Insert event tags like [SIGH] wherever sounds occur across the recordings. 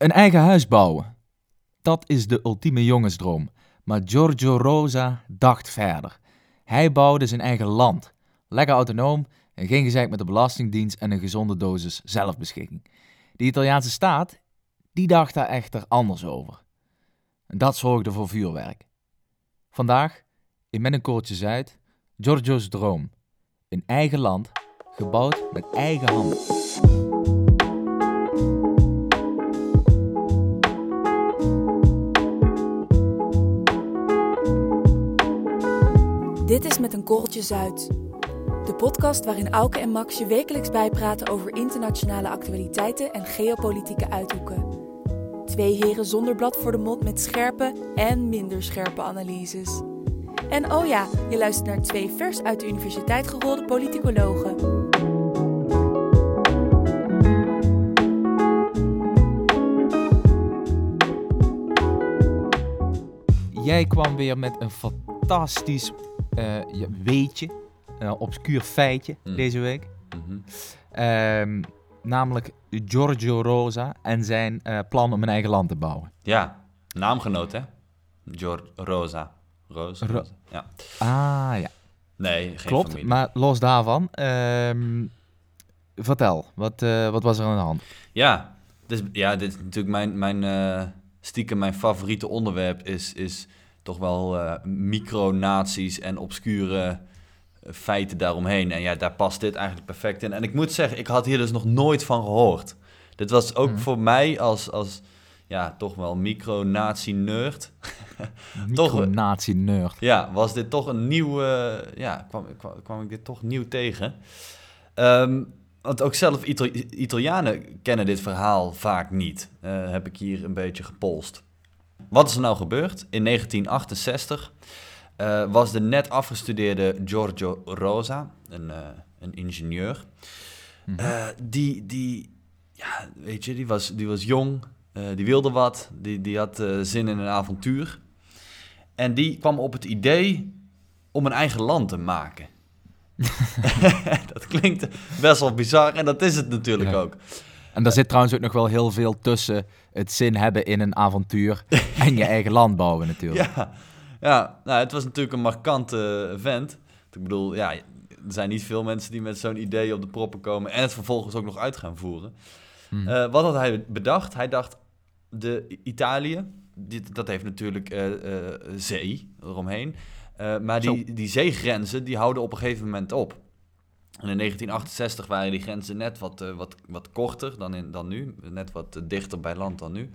Een eigen huis bouwen. Dat is de ultieme jongensdroom. Maar Giorgio Rosa dacht verder. Hij bouwde zijn eigen land. Lekker autonoom en geen gezeik met de Belastingdienst en een gezonde dosis zelfbeschikking. De Italiaanse staat, die dacht daar echter anders over. En dat zorgde voor vuurwerk. Vandaag, in Met een Koortje Zuid, Giorgio's droom. Een eigen land, gebouwd met eigen handen. Dit is Met een Korreltje Zuid. De podcast waarin Auke en Max je wekelijks bijpraten over internationale actualiteiten en geopolitieke uithoeken. Twee heren zonder blad voor de mond met scherpe en minder scherpe analyses. En oh ja, je luistert naar twee vers uit de universiteit gerolde politicologen. Jij kwam weer met een fantastisch eh, ja, weetje, een obscuur feitje Mm. deze week. Mhm. Ehm, namelijk Giorgio Rosa en zijn eh, plan om een eigen land te bouwen. Ja, naamgenoot hè? Gior Rosa. Ro- Rosa. Ja. Ah ja, Nee, geen klopt. familie. Maar los daarvan, ehm, vertel, wat, eh, wat was er aan de hand? Ja, dus, ja, dit is natuurlijk mijn, mijn stiekem mijn favoriete onderwerp is, is toch wel eh micronaties en obscure eh, feiten daaromheen. En ja, daar past dit eigenlijk perfect in. En ik moet zeggen, ik had hier dus nog nooit van gehoord. Dit was ook Mhm. voor mij als, als ja, toch wel micronatie-nerd. [LAUGHS] Micronatie-nerd. Ja, was dit toch een nieuw... eh, ja, kwam, kwam, kwam ik dit toch nieuw tegen. Ehm, want ook zelf Itali- Italianen kennen dit verhaal vaak niet. Eh, heb ik hier een beetje gepolst. Wat is er nou gebeurd? In 1968 eh, was de net afgestudeerde Giorgio Rosa, een, eh, een ingenieur... Mhm. Eh, die, die, ja, weet je, die was, die was jong, die wilde wat, die, die had zin in een avontuur. En die kwam op het idee om een eigen land te maken. [LAUGHS] [LAUGHS] dat klinkt best wel bizar en dat is het natuurlijk Ja. ook. En daar zit trouwens ook nog wel heel veel tussen het zin hebben in een avontuur [LAUGHS] en je eigen land bouwen natuurlijk. Ja, ja nou, het was natuurlijk een markante vent. Ik bedoel, ja, er zijn niet veel mensen die met zo'n idee op de proppen komen en het vervolgens ook nog uit gaan voeren. Hm. Eh, wat had hij bedacht? Hij dacht, de Italië, dit, dat heeft natuurlijk eh, eh, zee eromheen. Eh, maar die, die zeegrenzen, die houden op een gegeven moment op. En in 1968 waren die grenzen net wat, eh, wat, wat korter dan, in, dan nu. Net wat eh, dichter bij land dan nu.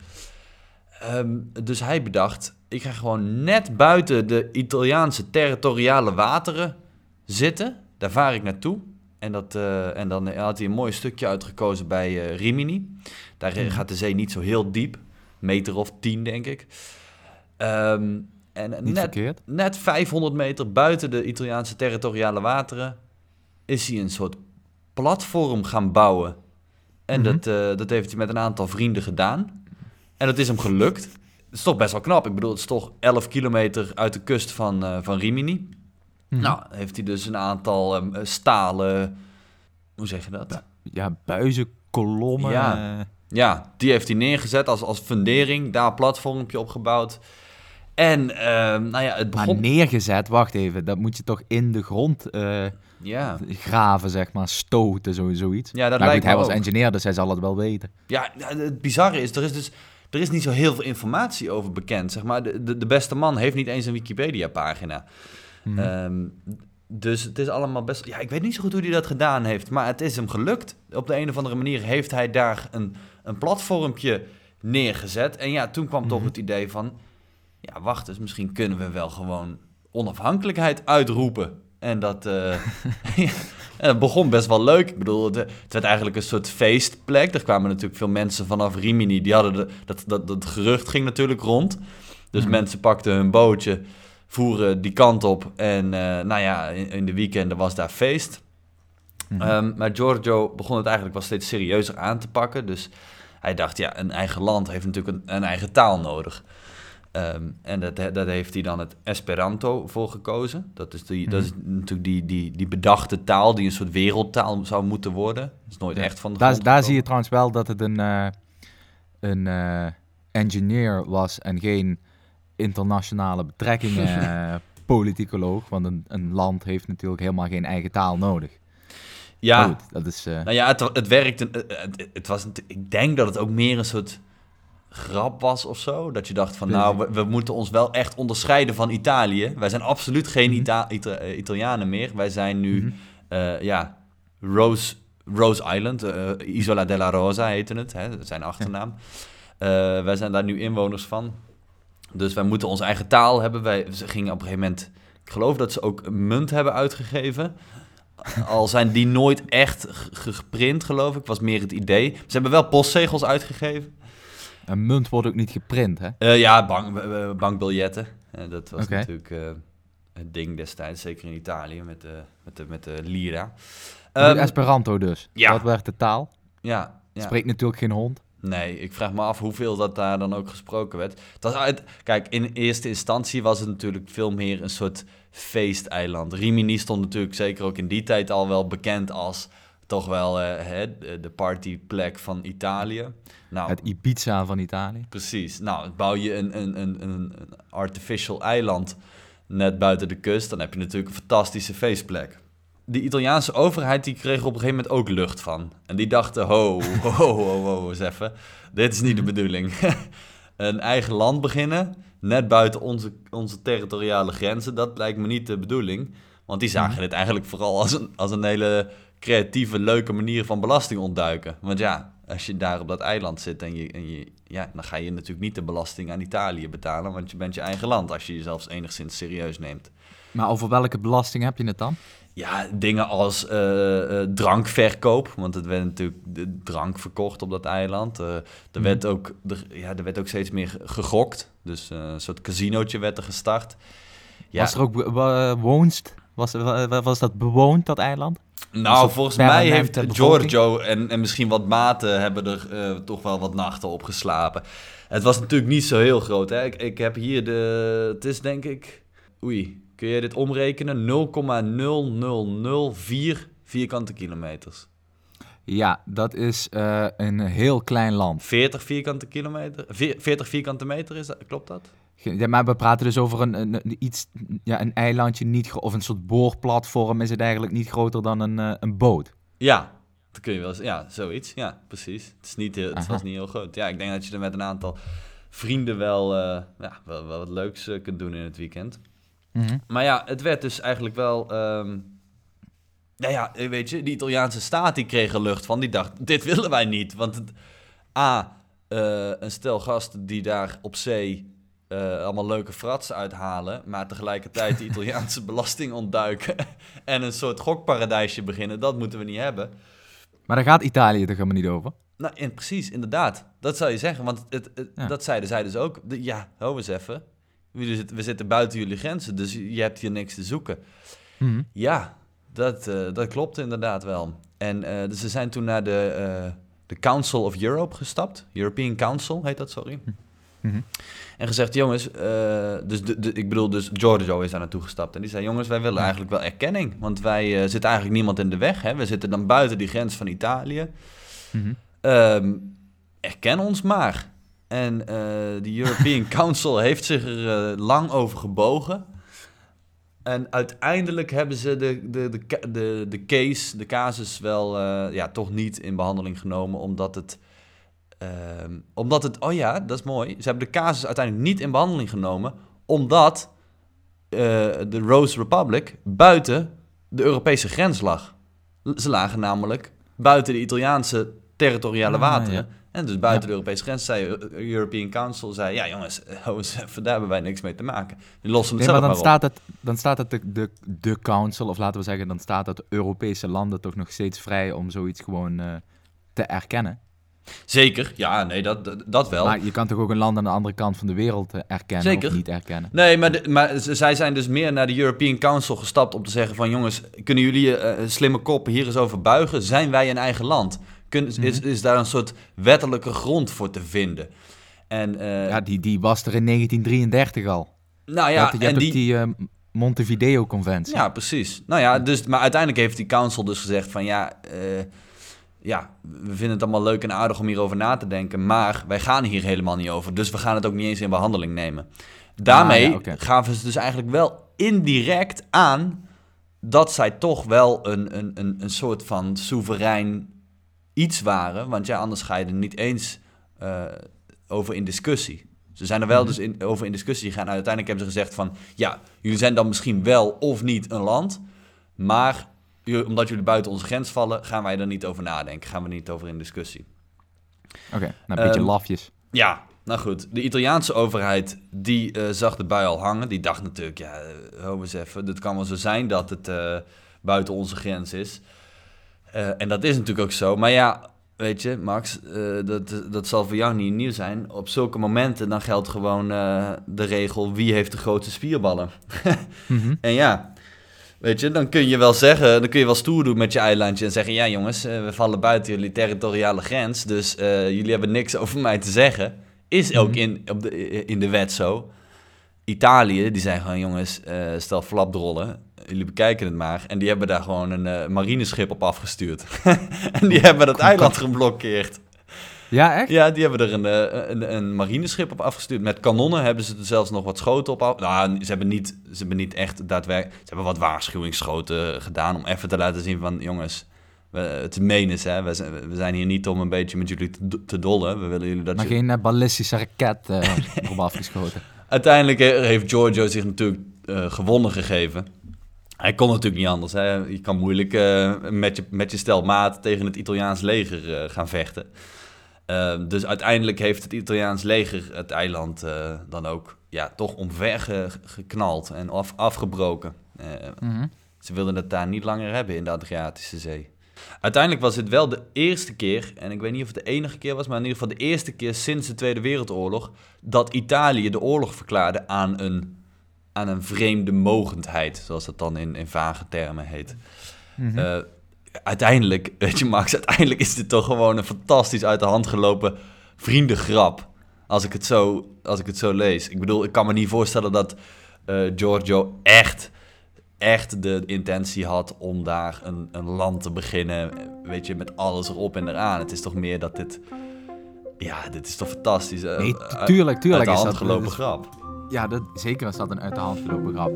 Ehm, dus hij bedacht, ik ga gewoon net buiten de Italiaanse territoriale wateren zitten. Daar vaar ik naartoe. En, dat, eh, en dan had hij een mooi stukje uitgekozen bij Rimini. Daar Mhm. gaat de zee niet zo heel diep. Meter of tien, denk ik. Ehm, en Niet net, verkeerd. net 500 meter buiten de Italiaanse territoriale wateren... is hij een soort platform gaan bouwen. En Mhm. dat, eh, dat heeft hij met een aantal vrienden gedaan. En dat is hem gelukt. Het is toch best wel knap. Ik bedoel, het is toch 11 kilometer uit de kust van, eh, van Rimini. Mhm. Nou, heeft hij dus een aantal ehm, stalen... Hoe zeg je dat? Ja, buizen, kolommen. Ja. eh, Ja, die heeft hij neergezet als, als fundering. Daar een platformpje opgebouwd. En, ehm, nou ja, het maar neergezet, wacht even, dat moet je toch in de grond eh, Ja, graven, zeg maar, stoten, zo, zoiets. ja dat lijkt goed, hij was ook. engineer, dus hij zal het wel weten. Ja, het bizarre is, er is dus er is niet zo heel veel informatie over bekend. Zeg maar. de, de, de beste man heeft niet eens een Wikipedia-pagina. Mhm. Ehm, dus het is allemaal best... Ja, ik weet niet zo goed hoe hij dat gedaan heeft, maar het is hem gelukt. Op de een of andere manier heeft hij daar een, een platformpje neergezet. En ja, toen kwam toch Mhm. het idee van... Ja, wacht eens, misschien kunnen we wel gewoon onafhankelijkheid uitroepen. En dat, eh, [LAUGHS] en dat begon best wel leuk. Ik bedoel, het, het werd eigenlijk een soort feestplek. Er kwamen natuurlijk veel mensen vanaf Rimini. Die hadden de, dat, dat, dat gerucht ging natuurlijk rond. Dus Mhm. mensen pakten hun bootje, voeren die kant op. En eh, nou ja, in, in de weekenden was daar feest. Mhm. Ehm, maar Giorgio begon het eigenlijk wel steeds serieuzer aan te pakken. Dus hij dacht, ja, een eigen land heeft natuurlijk een, een eigen taal nodig. Ehm, en dat, dat heeft hij dan het Esperanto voor gekozen. Dat is, die, dat is natuurlijk die, die, die bedachte taal die een soort wereldtaal zou moeten worden. Dat is nooit Ja. echt van de daar, daar zie je trouwens wel dat het een, eh, een eh, engineer was en geen internationale betrekkingen [LAUGHS] eh, politicoloog. Want een, een land heeft natuurlijk helemaal geen eigen taal nodig. Ja, goed, dat is... nou ja, het, het werkte. Het, het, het was, een- ik denk dat het ook meer een soort grap was of zo. Dat je dacht van, nou, we, we moeten ons wel echt onderscheiden van Italië. Wij zijn absoluut geen. Ita- Ita- eh, Italianen meer. Wij zijn nu, mhm. eh, ja, Rose, Rose Island, eh, Isola della Rosa heette het, hè, zijn achternaam. Wij zijn daar nu inwoners van. Dus wij moeten onze eigen taal hebben. Wij ze gingen op een gegeven moment, ik geloof dat ze ook een munt hebben uitgegeven. Al zijn die nooit echt geprint, geloof ik, was meer het idee. Ze hebben wel postzegels uitgegeven. Een munt wordt ook niet geprint, hè? Eh, ja, bank, eh, bankbiljetten. Eh, dat was natuurlijk eh, het ding destijds, zeker in Italië, met de, met de, met de lira. Ehm, Esperanto dus. ja. Dat werd de taal. ja, ja. Spreekt natuurlijk geen hond. Nee, ik vraag me af hoeveel dat daar dan ook gesproken werd. Uit, kijk, in eerste instantie was het natuurlijk veel meer een soort feesteiland. Rimini stond natuurlijk zeker ook in die tijd al wel bekend als toch wel eh, hè, de partyplek van Italië. Nou, Het Ibiza van Italië. precies. Nou, bouw je een, een, een, een artificial eiland net buiten de kust, dan heb je natuurlijk een fantastische feestplek. De Italiaanse overheid die kreeg er op een gegeven moment ook lucht van. En die dachten, ho, ho, ho, ho, ho eens even. Dit is niet de bedoeling. [LAUGHS] een eigen land beginnen, net buiten onze, onze territoriale grenzen, dat lijkt me niet de bedoeling. Want die zagen Mhm. dit eigenlijk vooral als een, als een hele creatieve, leuke manier van belasting ontduiken. Want ja, als je daar op dat eiland zit en je, en je ja, dan ga je natuurlijk niet de belasting aan Italië betalen, want je bent je eigen land als je jezelf enigszins serieus neemt. Maar over welke belasting heb je het dan? Ja, dingen als eh, eh, drankverkoop, want het werd natuurlijk de drank verkocht op dat eiland. Eh, er, Mhm. werd ook, er, ja, er werd ook steeds meer gegokt, dus een soort casinootje werd er gestart. Ja, Was er ook be- be- woonst? Was, wa- was dat bewoond, dat eiland? Nou, volgens mij heeft? Giorgio en, en misschien wat maten hebben er eh, toch wel wat nachten op geslapen. Het was natuurlijk niet zo heel groot. Hè? Ik, ik heb hier de, het is denk ik, oei, kun je dit omrekenen? 0,0004 vierkante kilometers. Ja, dat is eh, een heel klein land. 40 vierkante kilometer? Veer- 40 vierkante meter is dat, klopt dat? Ja, maar we praten dus over een, een, iets, ja, een eilandje, niet of een soort boorplatform is het eigenlijk niet groter dan een, eh, een boot. Ja, dat kun je wel eens- Ja, zoiets. Ja, precies. Het, is niet heel, het Aha. was niet heel groot. Ja, ik denk dat je er met een aantal vrienden wel, eh, ja, wel, wel wat leuks eh, kunt doen in het weekend. Maar ja, het werd dus eigenlijk wel... ehm nou ja, weet je, die Italiaanse staat die kreeg er lucht van. Die dacht, dit willen wij niet. Want het, A, een stel gasten die daar op zee eh, allemaal leuke frats uithalen... maar tegelijkertijd de Italiaanse [LAUGHS] belasting ontduiken... en een soort gokparadijsje beginnen, dat moeten we niet hebben. Maar daar gaat Italië toch helemaal niet over? Nou, precies, inderdaad. Dat zou je zeggen, want het, het- Ja. dat zeiden zij dus ook. De- ja, hou eens even. We zitten, we zitten buiten jullie grenzen, dus je hebt hier niks te zoeken. Mhm. Ja, dat, eh, dat klopt inderdaad wel. En eh, dus ze zijn toen naar de, de Council of Europe gestapt. European Council heet dat, sorry. Mhm. En gezegd, jongens, eh, dus de, de- ik bedoel, dus Giorgio is daar naartoe gestapt. En die zei, jongens, wij willen eigenlijk wel erkenning. Want wij eh, zitten eigenlijk niemand in de weg. Hè? We zitten dan buiten die grens van Italië. Mhm. Ehm, erken ons maar. En eh, de European [LAUGHS] Council heeft zich er lang over gebogen. En uiteindelijk hebben ze de, de, de, de, de case, de casus wel ja, toch niet in behandeling genomen, omdat het... ehm, omdat het, oh ja, dat is mooi. Ze hebben de casus uiteindelijk niet in behandeling genomen, omdat eh, de Rose Republic buiten de Europese grens lag. Ze lagen namelijk buiten de Italiaanse territoriale Ah, wateren. ja. En dus buiten Ja. de Europese grens zei de European Council, zei, ja jongens, [LAUGHS] hou eens even, daar hebben wij niks mee te maken. Die lossen het Nee, maar dan maar staat het, dan staat het de, de, de council, of laten we zeggen, dan staat het Europese landen toch nog steeds vrij om zoiets gewoon eh, te erkennen. Zeker, ja, nee, dat, dat, wel. Maar je kan toch ook een land aan de andere kant van de wereld eh, erkennen Zeker. of niet erkennen? Nee, maar, de- maar zij zijn dus meer naar de European Council gestapt om te zeggen van... jongens, kunnen jullie eh, slimme koppen hier eens over buigen? Zijn wij een eigen land? Kun, is, Mhm. is daar een soort wettelijke grond voor te vinden? En, eh, Ja, die, die was er in 1933 al. nou ja, je en die... die eh, Montevideo-conventie. Ja, precies. Nou ja, dus, maar uiteindelijk heeft die council dus gezegd van ja, eh, ja, we vinden het allemaal leuk en aardig om hierover na te denken, maar wij gaan hier helemaal niet over. Dus we gaan het ook niet eens in behandeling nemen. Daarmee Ah, ja, gaven ze dus eigenlijk wel indirect aan dat zij toch wel een, een, een, een soort van soeverein iets waren. Want ja, anders ga je er niet eens eh, over in discussie. Ze zijn er wel Mhm. dus in, over in discussie gegaan. Uiteindelijk hebben ze gezegd van... ja, jullie zijn dan misschien wel of niet een land... maar omdat jullie buiten onze grens vallen... gaan wij er niet over nadenken. Gaan we niet over in discussie. Oké, nou, een beetje Ehm, lafjes. Ja, nou goed. De Italiaanse overheid die eh, zag de bui al hangen. Die dacht natuurlijk, ja, eh, hou eens even. Het kan wel zo zijn dat het eh, buiten onze grens is. En dat is natuurlijk ook zo. Maar ja, weet je, Max, dat, dat zal voor jou niet nieuw zijn. Op zulke momenten dan geldt gewoon de regel wie heeft de grootste spierballen. [LAUGHS] Mhm. En ja, weet je, dan kun je wel zeggen, dan kun je wel stoer doen met je eilandje en zeggen, ja jongens, eh, we vallen buiten jullie territoriale grens, dus eh, jullie hebben niks [LAUGHS] over mij te zeggen. Is ook Mhm. in, op de, in de wet zo. Italië, die zijn gewoon, jongens, eh, stel flapdrollen, jullie bekijken het maar. En die hebben daar gewoon een marineschip op afgestuurd. [LAUGHS] en die hebben dat eiland geblokkeerd. Ja, echt? Ja, die hebben er een, eh, een, een marineschip op afgestuurd. Met kanonnen hebben ze er zelfs nog wat schoten op af. Nou, ze hebben niet, ze hebben niet echt daadwerkelijk... Ze hebben wat waarschuwingsschoten gedaan om even te laten zien van... Jongens, we, het meen is, hè. We zijn, we zijn hier niet om een beetje met jullie te, te dollen. We willen jullie dat... Maar je- geen eh, ballistische raket eh [LAUGHS] erop afgeschoten. Uiteindelijk heeft Giorgio zich natuurlijk gewonnen gegeven. Hij kon natuurlijk niet anders. Hè. Je kan moeilijk met, je, met je stel maat tegen het Italiaans leger gaan vechten. Eh, dus uiteindelijk heeft het Italiaans leger het eiland eh, dan ook ja, toch omver ge- geknald en af, afgebroken. Eh, Mhm. ze wilden het daar niet langer hebben in de Adriatische Zee. Uiteindelijk was het wel de eerste keer, en ik weet niet of het de enige keer was, maar in ieder geval de eerste keer sinds de Tweede Wereldoorlog, dat Italië de oorlog verklaarde aan een, aan een vreemde mogendheid, zoals dat dan in, in vage termen heet. Mhm. Eh, uiteindelijk, [LAUGHS] weet je Max, uiteindelijk is dit toch gewoon een fantastisch uit de hand gelopen vriendengrap. Als ik het zo, als ik het zo lees. Ik bedoel, ik kan me niet voorstellen dat eh, Giorgio echt, echt de intentie had om daar een, een land te beginnen. Weet je, met alles erop en eraan. Het is toch meer dat dit... Ja, dit is toch fantastisch. eh, Nee, tuurlijk, tuurlijk uit de hand gelopen grap. Ja, dat, zeker is dat een uit de hand gelopen grap.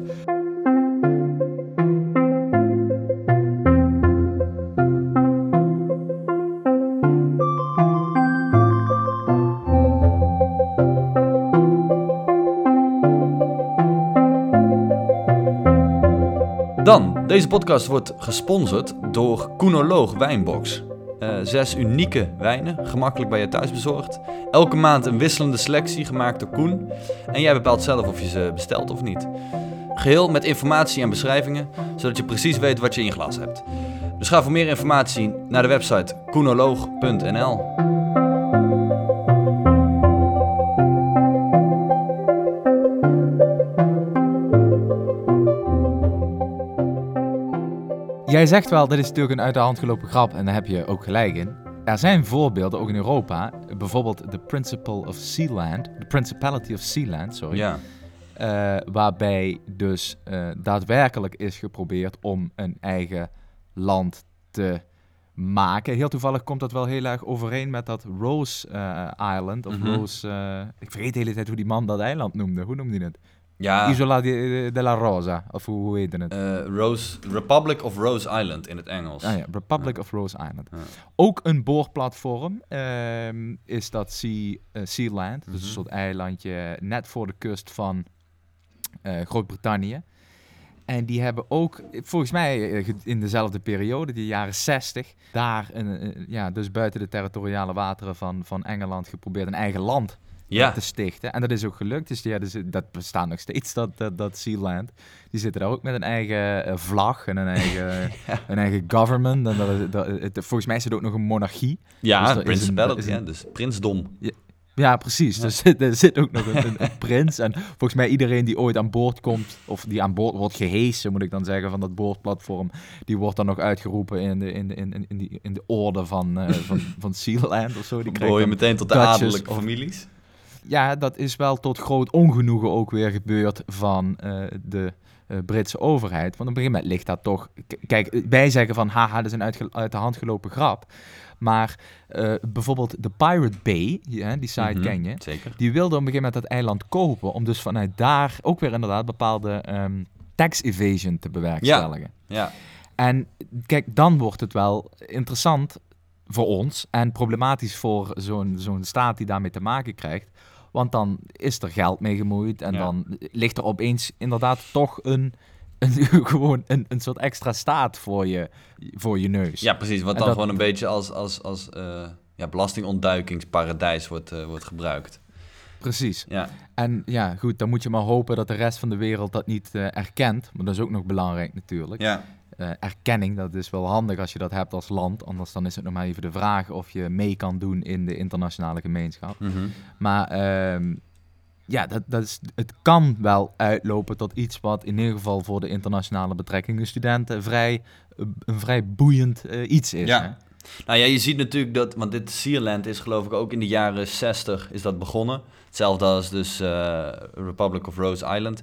Deze podcast wordt gesponsord door Koenoloog Wijnbox. Eh, zes unieke wijnen, gemakkelijk bij je thuis bezorgd. Elke maand een wisselende selectie gemaakt door Koen. En jij bepaalt zelf of je ze bestelt of niet. Geheel met informatie en beschrijvingen, zodat je precies weet wat je in je glas hebt. Dus ga voor meer informatie naar de website koenoloog.nl. Jij zegt wel, dit is natuurlijk een uit de hand gelopen grap en daar heb je ook gelijk in. Er zijn voorbeelden, ook in Europa, bijvoorbeeld de Principle of Sealand, de Principality of Sealand, sorry, Ja. eh, waarbij dus eh, daadwerkelijk is geprobeerd om een eigen land te maken. Heel toevallig komt dat wel heel erg overeen met dat Rose eh, Island, of Mhm. Rose, ik vergeet de hele tijd hoe die man dat eiland noemde. Hoe noemde hij het? Ja, Isola de, de la Rosa, of hoe, heette het? eh, Rose, Republic of Rose Island in het Engels. Ah ja, Republic of Rose Island. Ja. Ook een boorplatform ehm, is dat Sea, eh, Sealand. Dus Mhm. een soort eilandje net voor de kust van eh, Groot-Brittannië. En die hebben ook, volgens mij in dezelfde periode, die jaren 60, daar een- ja, dus buiten de territoriale wateren van, van Engeland geprobeerd een eigen land Ja, te stichten. En dat is ook gelukt. Dus die, hadden ze- dat bestaat nog steeds, dat, dat, dat Sealand. Die zitten daar ook met een eigen eh, vlag en een eigen, [LAUGHS] een eigen government. En dat, is- dat, het, volgens mij is het ook nog een monarchie. ja Dus een- Principality, een- dus prinsdom. Ja, precies. Dus [LAUGHS] er, zit ook nog een, prins. En volgens mij iedereen die ooit aan boord komt, of die aan boord wordt gehesen, moet ik dan zeggen, van dat boordplatform, die wordt dan nog uitgeroepen in de, in de, in, in die, in de orde van, eh, van, [LAUGHS] van Sealand of zo. Die Dan krijgt je meteen tot de adellijke of- families. Ja, dat is wel tot groot ongenoegen ook weer gebeurd van eh, de eh, Britse overheid. Want op een gegeven moment ligt dat toch... Kijk, wij zeggen van, haha, dat is een uitge- uit de hand gelopen grap. Maar eh, bijvoorbeeld de Pirate Bay, ja, die site Mhm, ken je... Zeker. Die wilde op een gegeven moment dat eiland kopen... om dus vanuit daar ook weer inderdaad bepaalde ehm, tax evasion te bewerkstelligen. Ja. En kijk, dan wordt het wel interessant voor ons en problematisch voor zo'n zo'n staat die daarmee te maken krijgt. Want dan is er geld mee gemoeid en Ja. dan ligt er opeens inderdaad toch een, een, [LAUGHS] gewoon een, een soort extra staat voor je, voor je neus. ja, precies. Wat dan dat- gewoon een beetje als, als, als eh, ja, belastingontduikingsparadijs wordt, eh, wordt gebruikt. Precies. Ja. En ja, goed, dan moet je maar hopen dat de rest van de wereld dat niet eh, erkent. Maar dat is ook nog belangrijk natuurlijk. Ja. Eh, erkenning, dat is wel handig als je dat hebt als land. Anders dan is het nog maar even de vraag of je mee kan doen in de internationale gemeenschap. Mhm. Maar ehm, ja, dat, dat is, het kan wel uitlopen tot iets wat in ieder geval voor de internationale betrekkingen studenten vrij, een vrij boeiend eh, iets is. Ja. hè? Nou ja, je ziet natuurlijk dat, want dit Sealand is geloof ik ook in de jaren 60 is dat begonnen. Hetzelfde als dus eh, Republic of Rhode Island.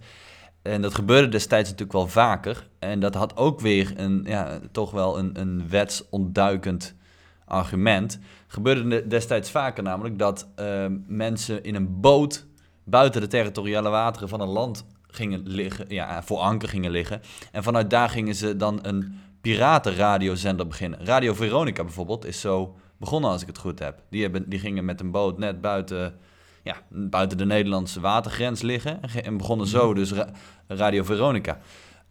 En dat gebeurde destijds natuurlijk wel vaker. En dat had ook weer een, ja, toch wel een, een wetsontduikend argument. Gebeurde de- destijds vaker namelijk dat eh, mensen in een boot buiten de territoriale wateren van een land gingen liggen, ja, voor anker gingen liggen. En vanuit daar gingen ze dan een piratenradiozender beginnen. Radio Veronica bijvoorbeeld is zo begonnen als ik het goed heb. Die, hebben, die gingen met een boot net buiten, ja, buiten de Nederlandse watergrens liggen en, begonnen zo dus ra- Radio Veronica.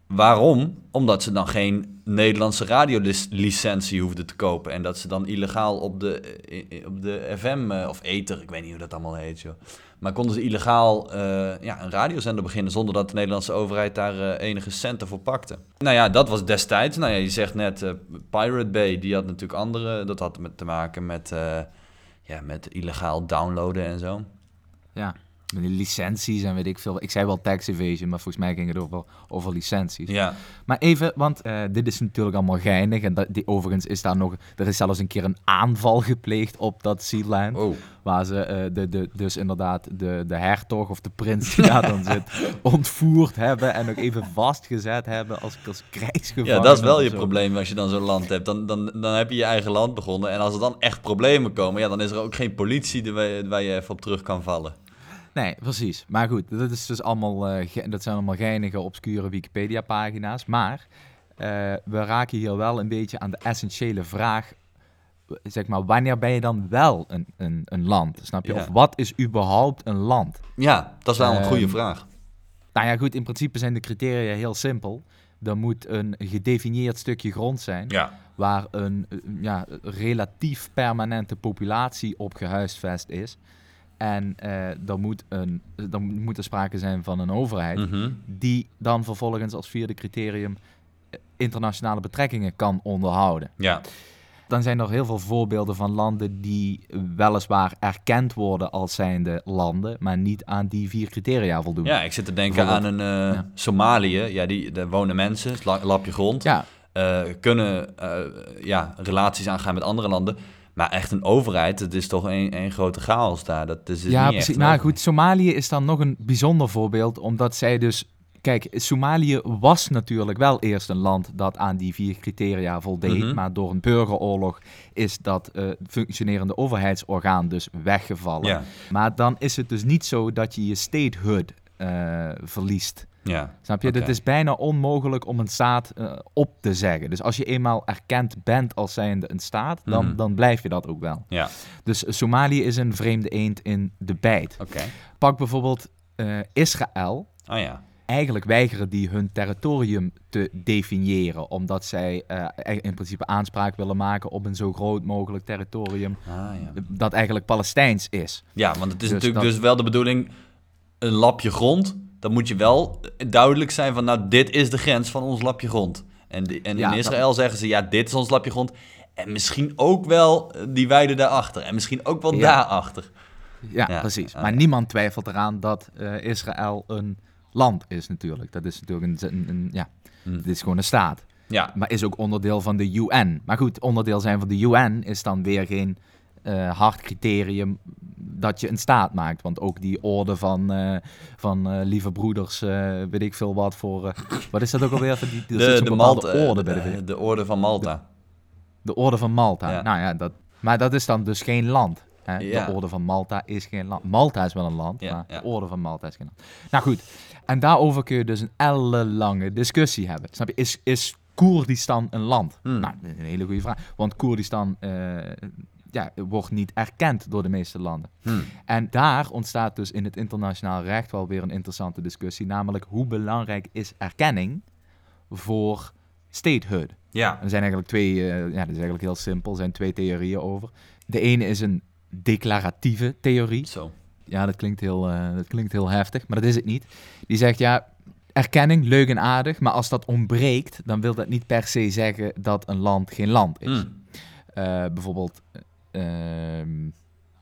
Waarom? Omdat ze dan geen Nederlandse radiolicentie hoefden te kopen. En dat ze dan illegaal op de, i- op de FM eh, of ether, ik weet niet hoe dat allemaal heet, joh. Maar konden ze illegaal eh, ja, een radiozender beginnen zonder dat de Nederlandse overheid daar eh, enige centen voor pakte. Nou ja, dat was destijds. Nou ja, je zegt net eh, Pirate Bay, die had natuurlijk andere. Dat had met te maken met, eh, ja, met illegaal downloaden en zo. Ja, met die licenties en weet ik veel. Ik zei wel tax evasion, maar volgens mij ging het over, over licenties. Ja, Maar even, want eh, dit is natuurlijk allemaal geinig. En dat, die, overigens is daar nog... Er is zelfs een keer een aanval gepleegd op dat Sealand. oh. Waar ze eh, de, de, dus inderdaad de, de hertog of de prins die daar dan zit... [LAUGHS] ontvoerd hebben en nog even vastgezet hebben als, als krijgsgevangene. Ja, dat is wel je zo. probleem als je dan zo'n land hebt. Dan, dan, dan heb je je eigen land begonnen. En als er dan echt problemen komen, ja, dan is er ook geen politie die- waar je, waar je even op terug kan vallen. Nee, precies. Maar goed, dat, is dus allemaal, eh, dat zijn allemaal geinige, obscure Wikipedia-pagina's. Maar eh, we raken hier wel een beetje aan de essentiële vraag. Zeg maar, wanneer ben je dan wel een, een, een land? Snap je? Ja. Of wat is überhaupt een land? Ja, dat is wel een goede Ehm, vraag. Nou ja, goed, in principe zijn de criteria heel simpel. Er moet een gedefinieerd stukje grond zijn Ja. waar een ja, relatief permanente populatie op gehuisvest is. En eh er, moet een, er moet er sprake zijn van een overheid Mhm. die dan vervolgens als vierde criterium eh, internationale betrekkingen kan onderhouden. Ja. Dan zijn er heel veel voorbeelden van landen die weliswaar erkend worden als zijnde landen, maar niet aan die vier criteria voldoen. ja, ik zit te denken aan een eh, Ja. Somalië. Ja, die, daar wonen mensen, het lapje grond. ja, eh, kunnen ja, relaties aangaan met andere landen. Maar echt een overheid, het is toch een, een grote chaos daar. Dat is ja niet precies. echt Nou goed, Somalië is dan nog een bijzonder voorbeeld, omdat zij dus... Kijk, Somalië was natuurlijk wel eerst een land dat aan die vier criteria voldeed, Mhm. maar door een burgeroorlog is dat eh, functionerende overheidsorgaan dus weggevallen. Ja, Maar dan is het dus niet zo dat je je statehood eh, verliest. Ja. Snap je? Het is bijna onmogelijk om een staat eh, op te zeggen. Dus als je eenmaal erkend bent als zijnde een staat, dan, Mhm. dan blijf je dat ook wel. Ja, Dus Somalië is een vreemde eend in de bijt. oké. Pak bijvoorbeeld eh, Israël. Oh ja. Eigenlijk weigeren die hun territorium te definiëren, omdat zij eh, in principe aanspraak willen maken op een zo groot mogelijk territorium Ah, ja. dat eigenlijk Palestijns is. ja, want het is Dus natuurlijk dat- dus wel de bedoeling, een lapje grond, dan moet je wel duidelijk zijn van, nou, dit is de grens van ons lapje grond. En, en Ja, in Israël zeggen ze, ja, dit is ons lapje grond. En misschien ook wel eh, die weide daarachter. En misschien ook wel Ja. daarachter. Ja, Ja, precies. maar niemand twijfelt eraan dat eh, Israël een land is natuurlijk. Dat is natuurlijk een, een, een- ja, Hm. het is gewoon een staat. Ja, Maar is ook onderdeel van de UN. Maar goed, onderdeel zijn van de UN is dan weer geen eh, hard criterium dat je een staat maakt. Want ook die orde van, eh, van eh, lieve broeders, weet ik veel wat voor... wat is dat ook alweer? Die, zit De, de, Malta, orde bij de, de, de orde van Malta. de orde van Malta. Ja. Nou ja, dat, maar dat is dan dus geen land. Hè? Ja. De orde van Malta is geen land. Malta is wel een land, Ja, maar de orde van Malta is geen land. Nou goed, en daarover kun je dus een ellenlange discussie hebben. Snap je? Is, is Koerdistan een land? Hmm. Nou, dat is een hele goede vraag. Want Koerdistan ja, wordt niet erkend door de meeste landen. Hm. En daar ontstaat dus in het internationaal recht wel weer een interessante discussie. Namelijk, hoe belangrijk is erkenning voor statehood? Ja. Er zijn eigenlijk twee, eh, ja, dat is eigenlijk heel simpel, er zijn twee theorieën over. De ene is een declaratieve theorie. Zo. Ja, dat klinkt, heel, eh, dat klinkt heel heftig, maar dat is het niet. Die zegt, ja, erkenning, leuk en aardig, maar als dat ontbreekt, dan wil dat niet per se zeggen dat een land geen land is. Hm. Eh, bijvoorbeeld,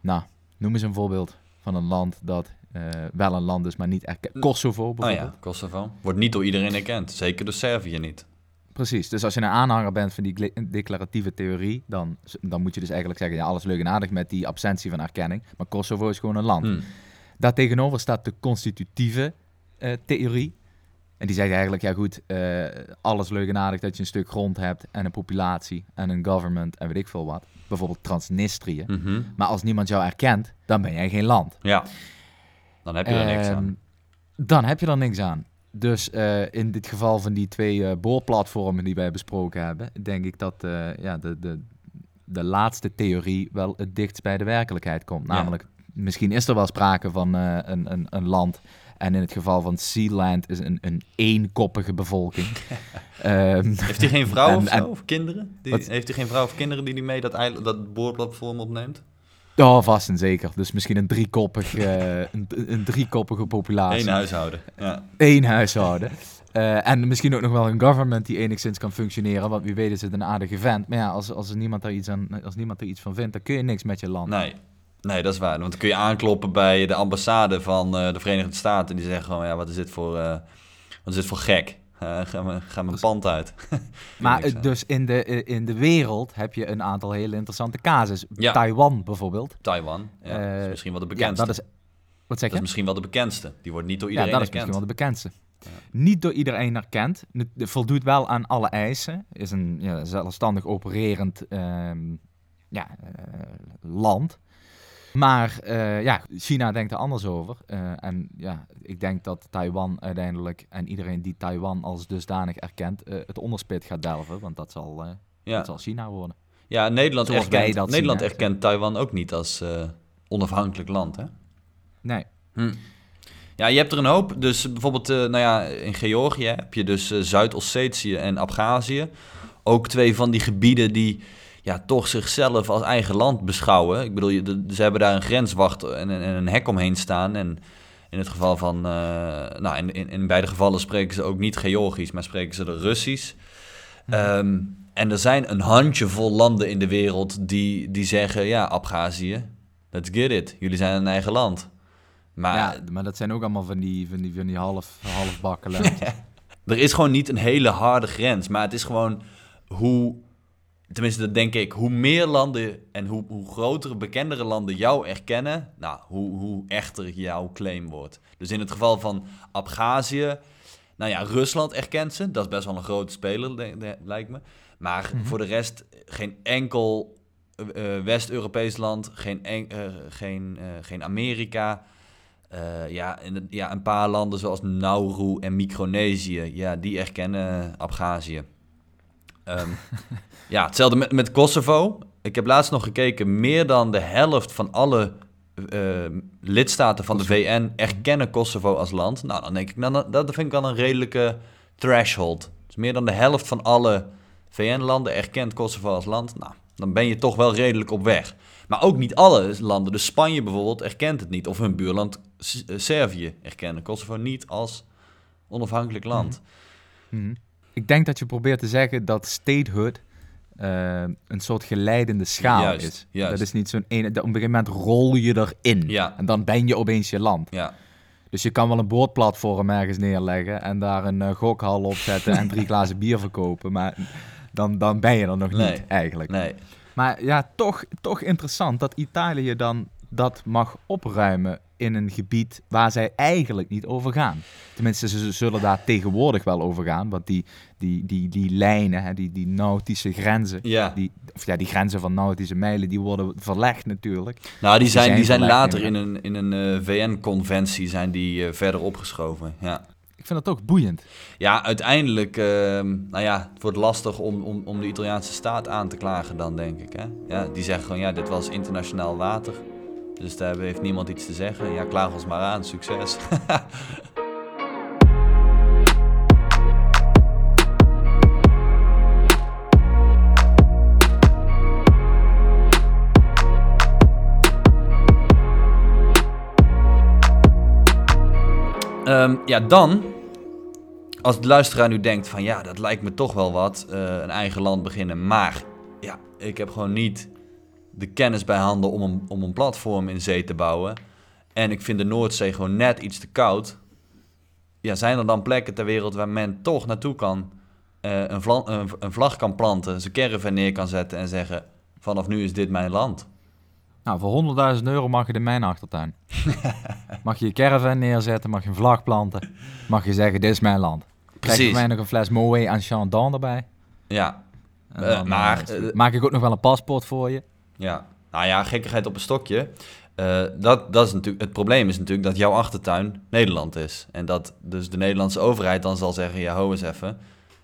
nou, noem eens een voorbeeld van een land dat eh, wel een land is, maar niet erkend. Kosovo Oh bijvoorbeeld. ja, Kosovo. Wordt niet door iedereen erkend. Zeker door Servië niet. Precies, dus als je een aanhanger bent van die declaratieve theorie, dan, dan moet je dus eigenlijk zeggen, ja, alles leuk en aardig met die absentie van erkenning, maar Kosovo is gewoon een land. Hm. Daartegenover staat de constitutieve eh, theorie. En die zegt eigenlijk, ja goed, eh, alles leuk en aardig dat je een stuk grond hebt en een populatie en een government en weet ik veel wat. Bijvoorbeeld Transnistrië. Mhm. Maar als niemand jou erkent, dan ben jij geen land. Ja. Dan heb je er niks Ehm, aan. Dan heb je er niks aan. Dus eh, in dit geval van die twee eh, boorplatformen die wij besproken hebben, denk ik dat ja, de, de, de laatste theorie wel het dichtst bij de werkelijkheid komt. Ja. Namelijk, misschien is er wel sprake van een, een, een land. En in het geval van Sealand is een, een eenkoppige bevolking. [LAUGHS] Ehm, Heeft hij geen vrouw en- of zo? en- of kinderen? Die, heeft hij geen vrouw of kinderen die hij mee dat, eiland, dat boorplatform opneemt? oh, vast en zeker. Dus misschien een, driekoppig, [LAUGHS] eh, een, een driekoppige populatie. Eén huishouden. Ja. één huishouden. Eh, en misschien ook nog wel een government die enigszins kan functioneren. Want wie weet is het een aardige vent. Maar ja, als, als, er niemand, daar iets aan, als niemand er iets van vindt, dan kun je niks met je land. Nee. Nee, dat is waar. Want dan kun je aankloppen bij de ambassade van eh, de Verenigde Staten. En die zeggen gewoon, ja, wat is dit voor, eh, wat is dit voor gek? [LAUGHS] Eh, ga, me, ga mijn pand uit. [LAUGHS] maar dus in de, in de wereld heb je een aantal hele interessante casus. Ja. Taiwan bijvoorbeeld. Taiwan, ja, dat is misschien wel de Ja, bekendste. dat is... Wat zeg Dat je? is misschien wel de bekendste. Die wordt niet door Ja, iedereen dat is misschien wel de bekendste. Niet door iedereen erkend. Het voldoet wel aan alle eisen. Is een ja, zelfstandig opererend ehm, ja, land. Maar eh, ja, China denkt er anders over. Eh, en ja, ik denk dat Taiwan uiteindelijk en iedereen die Taiwan als dusdanig erkent, eh, het onderspit gaat delven. Want dat zal, eh, dat Ja. zal China worden. ja, Nederland, Zoals erkent, dat Nederland erkent Taiwan ook niet als onafhankelijk land, hè? Nee. Hm. Ja, je hebt er een hoop. Dus bijvoorbeeld nou ja, in Georgië heb je dus Zuid-Ossetië en Abhazie. Ook twee van die gebieden die ja, toch zichzelf als eigen land beschouwen. Ik bedoel, ze hebben daar een grenswacht en, een- en een hek omheen staan. En in het geval van... eh, nou, in, in, in beide gevallen spreken ze ook niet Georgisch, maar spreken ze de Russisch. Ehm, en er zijn een handjevol landen in de wereld die, die zeggen... Ja, Abhazie, let's get it. Jullie zijn een eigen land. Maar ja, maar dat zijn ook allemaal van die, van die, van die half, halfbakken landjes. [LAUGHS] Er is gewoon niet een hele harde grens, maar het is gewoon hoe, tenminste dat denk ik, hoe meer landen en hoe, hoe grotere, bekendere landen jou erkennen, nou, hoe, hoe echter jouw claim wordt. Dus in het geval van Abhazie, nou ja, Rusland erkent ze, dat is best wel een grote speler, de- de- lijkt me. Maar voor de rest geen enkel eh, eh, West-Europees land, geen, en- eh, geen, geen Amerika. Ja, en, ja, een paar landen zoals Nauru en Micronesië, ja, die erkennen Abhazie. Ehm, ja, hetzelfde met, met Kosovo. Ik heb laatst nog gekeken, meer dan de helft van alle eh, lidstaten van de VN erkennen Kosovo als land. Nou, dan denk ik, nou, dat- vind ik wel een redelijke threshold. Dus meer dan de helft van alle VN-landen erkent Kosovo als land. Nou, dan ben je toch wel redelijk op weg. Maar ook niet alle landen. Dus Spanje bijvoorbeeld erkent het niet. Of hun buurland eh, Servië erkennen Kosovo niet als onafhankelijk land. Mhm. Ik denk dat je probeert te zeggen dat statehood eh, een soort geleidende schaal Juist, is. juist. Dat is niet zo'n ene. Op een gegeven moment rol je erin. Ja. En dan ben je opeens je land. Ja, Dus je kan wel een boordplatform ergens neerleggen en daar een eh, gokhal op zetten en drie [LAUGHS] glazen bier verkopen. Maar dan, dan ben je er nog Nee, niet eigenlijk. nee. Maar ja, toch, toch interessant dat Italië dan dat mag opruimen in een gebied waar zij eigenlijk niet over gaan. Tenminste, ze zullen daar tegenwoordig wel over gaan, want die, die, die, die lijnen, hè, die, die nautische grenzen, Ja. die, of ja, die grenzen van nautische mijlen, die worden verlegd natuurlijk. Nou, die zijn, zijn die zijn later in een, in een eh, VN-conventie zijn die eh, verder opgeschoven. Ja. Ik vind dat toch boeiend. Ja, uiteindelijk, ehm, nou ja, het wordt lastig om, om, om de Italiaanse staat aan te klagen dan, denk ik. Hè? Ja, die zeggen gewoon, ja, dit was internationaal water. Dus daar heeft niemand iets te zeggen. Ja, klaag ons maar aan, succes. [LAUGHS] Ehm, ja, dan, als de luisteraar nu denkt van, ja, dat lijkt me toch wel wat, eh, een eigen land beginnen. Maar, ja, ik heb gewoon niet de kennis bij handen om een, om een platform in zee te bouwen. En ik vind de Noordzee gewoon net iets te koud. Ja, zijn er dan plekken ter wereld waar men toch naartoe kan, eh, een, vla- een, een vlag kan planten, zijn caravan neer kan zetten en zeggen, vanaf nu is dit mijn land. Nou, voor 100.000 euro mag je in mijn achtertuin. [LAUGHS] mag je je caravan neerzetten, mag je een vlag planten, mag je zeggen, dit is mijn land. Krijg je mij nog een fles Moët aan Chandon erbij. Ja, En Eh, maar, eh, maak ik ook nog wel een paspoort voor je. Ja, nou ja, gekkigheid op een stokje. Eh, dat, dat is natuurlijk, het probleem is natuurlijk dat jouw achtertuin Nederland is. En dat dus de Nederlandse overheid dan zal zeggen, ja, ho eens even,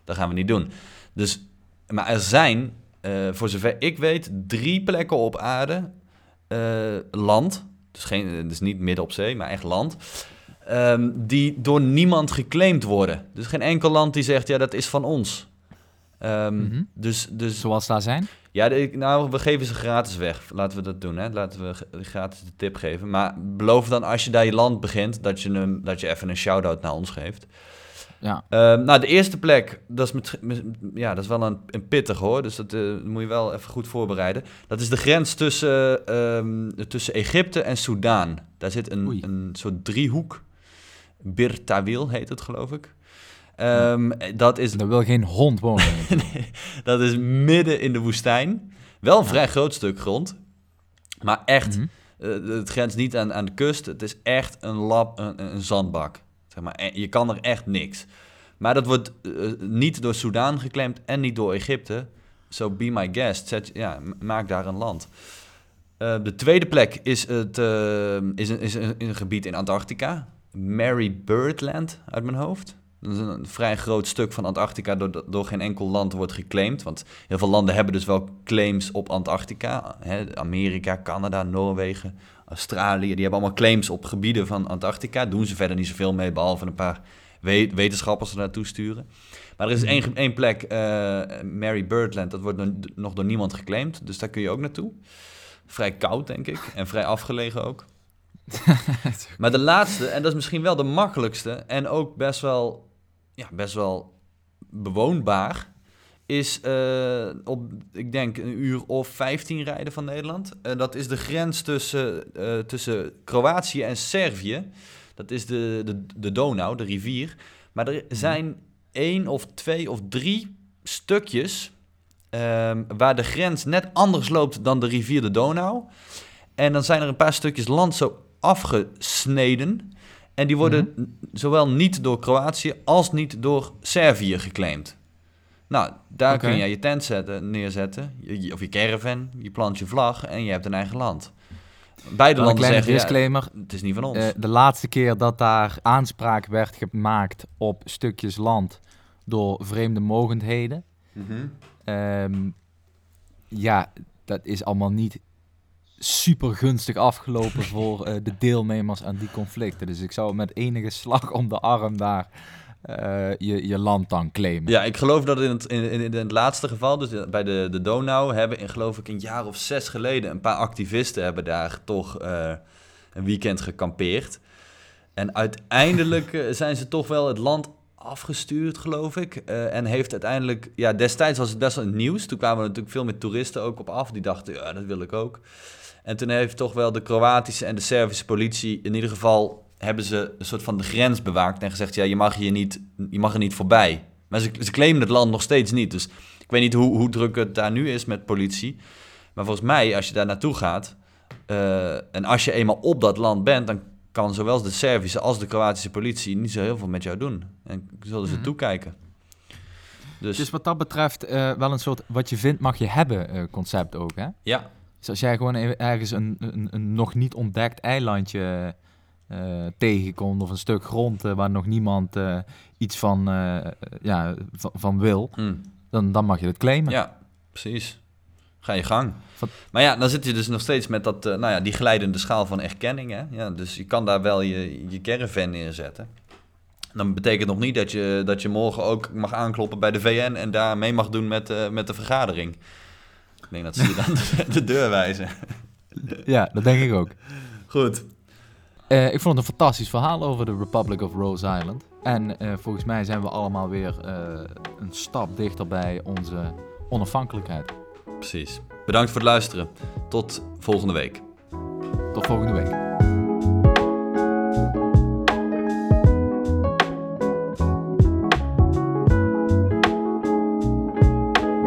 dat gaan we niet doen. Dus, maar er zijn, eh, voor zover ik weet, drie plekken op aarde, eh, land, dus, geen, dus niet midden op zee, maar echt land, ehm, die door niemand geclaimd worden. Dus geen enkel land die zegt, ja, dat is van ons. Ehm, Mhm. dus, dus Zoals daar zijn. ja, de- nou, we geven ze gratis weg. Laten we dat doen, hè. Laten we gratis de tip geven. Maar beloof dan als je daar je land begint, dat je, hem, dat je even een shout-out naar ons geeft. Ja. Ehm, nou, de eerste plek, dat is, met, met- ja, dat is wel een, een pittig hoor. Dus dat eh, moet je wel even goed voorbereiden. Dat is de grens tussen, ehm, tussen Egypte en Soudaan. Daar zit een, Oei. een soort driehoek. Bir Tawil heet het, geloof ik. Ehm, Dat is Daar wil geen hond wonen. [LAUGHS] Nee, dat is midden in de woestijn. Wel een vrij groot stuk grond. Maar echt, Mhm. eh, het grenst niet aan, aan de kust. Het is echt een, lab, een, een zandbak. Zeg maar. Je kan er echt niks. Maar dat wordt eh, niet door Soudaan geclaimd en niet door Egypte. So be my guest. Zet, ja, maak daar een land. Eh, de tweede plek is, het, is, een, is een, een gebied in Antarctica. Mary Birdland uit mijn hoofd. Dat is een vrij groot stuk van Antarctica door, door geen enkel land wordt geclaimd. Want heel veel landen hebben dus wel claims op Antarctica. Hè, Amerika, Canada, Noorwegen, Australië. Die hebben allemaal claims op gebieden van Antarctica. Doen ze verder niet zoveel mee, behalve een paar we- wetenschappers er naartoe sturen. Maar er is één, ge- één plek, eh, Mary Birdland, dat wordt nog door niemand geclaimd. Dus daar kun je ook naartoe. Vrij koud, denk ik. En vrij afgelegen ook. [LAUGHS] maar de laatste, en dat is misschien wel de makkelijkste... en ook best wel, ja, best wel bewoonbaar... is eh, op, ik denk, een uur of 15 rijden van Nederland. Dat is de grens tussen, eh, tussen Kroatië en Servië. Dat is de, de, de Donau, de rivier. Maar er zijn één of twee of drie stukjes... ehm, waar de grens net anders loopt dan de rivier de Donau... En dan zijn er een paar stukjes land zo afgesneden. En die worden n- zowel niet door Kroatië als niet door Servië geclaimd. Nou, daar kun je je tent zetten, neerzetten, je- je- of je caravan, je plant je vlag en je hebt een eigen land. Beide een landen zeggen, ja, disclaimer. het is niet van ons. Eh, de laatste keer dat daar aanspraak werd gemaakt op stukjes land door vreemde mogendheden. Mhm. ehm, ja, dat is allemaal niet super gunstig afgelopen [LAUGHS] voor eh, de deelnemers aan die conflicten. Dus ik zou met enige slag om de arm daar eh, je, je land dan claimen. Ja, ik geloof dat in het, in, in, het laatste geval, dus bij de, de Donau, hebben in, geloof ik een jaar of zes geleden een paar activisten hebben daar toch eh, een weekend gekampeerd. En uiteindelijk eh, zijn ze toch wel het land afgestuurd, geloof ik. Eh, en heeft uiteindelijk, ja, destijds was het best wel het nieuws. Toen kwamen natuurlijk veel meer toeristen ook op af. Die dachten, ja, dat wil ik ook. En toen heeft toch wel de Kroatische en de Servische politie, in ieder geval, hebben ze een soort van de grens bewaakt en gezegd, ja, je mag hier niet, je mag er niet voorbij. Maar ze, ze claimen het land nog steeds niet. Dus ik weet niet hoe, hoe druk het daar nu is met politie. Maar volgens mij, als je daar naartoe gaat... eh, en als je eenmaal op dat land bent... dan kan zowel de Servische als de Kroatische politie... niet zo heel veel met jou doen. En zullen ze Mhm. toekijken. Dus, Dus wat dat betreft eh, wel een soort wat je vindt mag je hebben eh, concept ook, hè? ja, Dus als jij gewoon ergens een, een, een nog niet ontdekt eilandje eh, tegenkomt of een stuk grond eh, waar nog niemand eh, iets van, ja, van, van wil, hm. dan, dan mag je het claimen. ja, precies. Ga je gang. Wat- Maar ja, dan zit je dus nog steeds met dat, nou ja, die glijdende schaal van erkenning. Hè? Ja, dus je kan daar wel je, je caravan neerzetten. Dan betekent nog niet dat je, dat je morgen ook mag aankloppen bij de VN en daar mee mag doen met, met de vergadering. Ik denk dat ze je dan [LAUGHS] de, de deur wijzen. Ja, dat denk ik ook. Goed. Eh, ik vond het een fantastisch verhaal over de Republic of Rose Island. En eh, volgens mij zijn we allemaal weer eh, een stap dichter bij onze onafhankelijkheid. Precies. Bedankt voor het luisteren. Tot volgende week. Tot volgende week.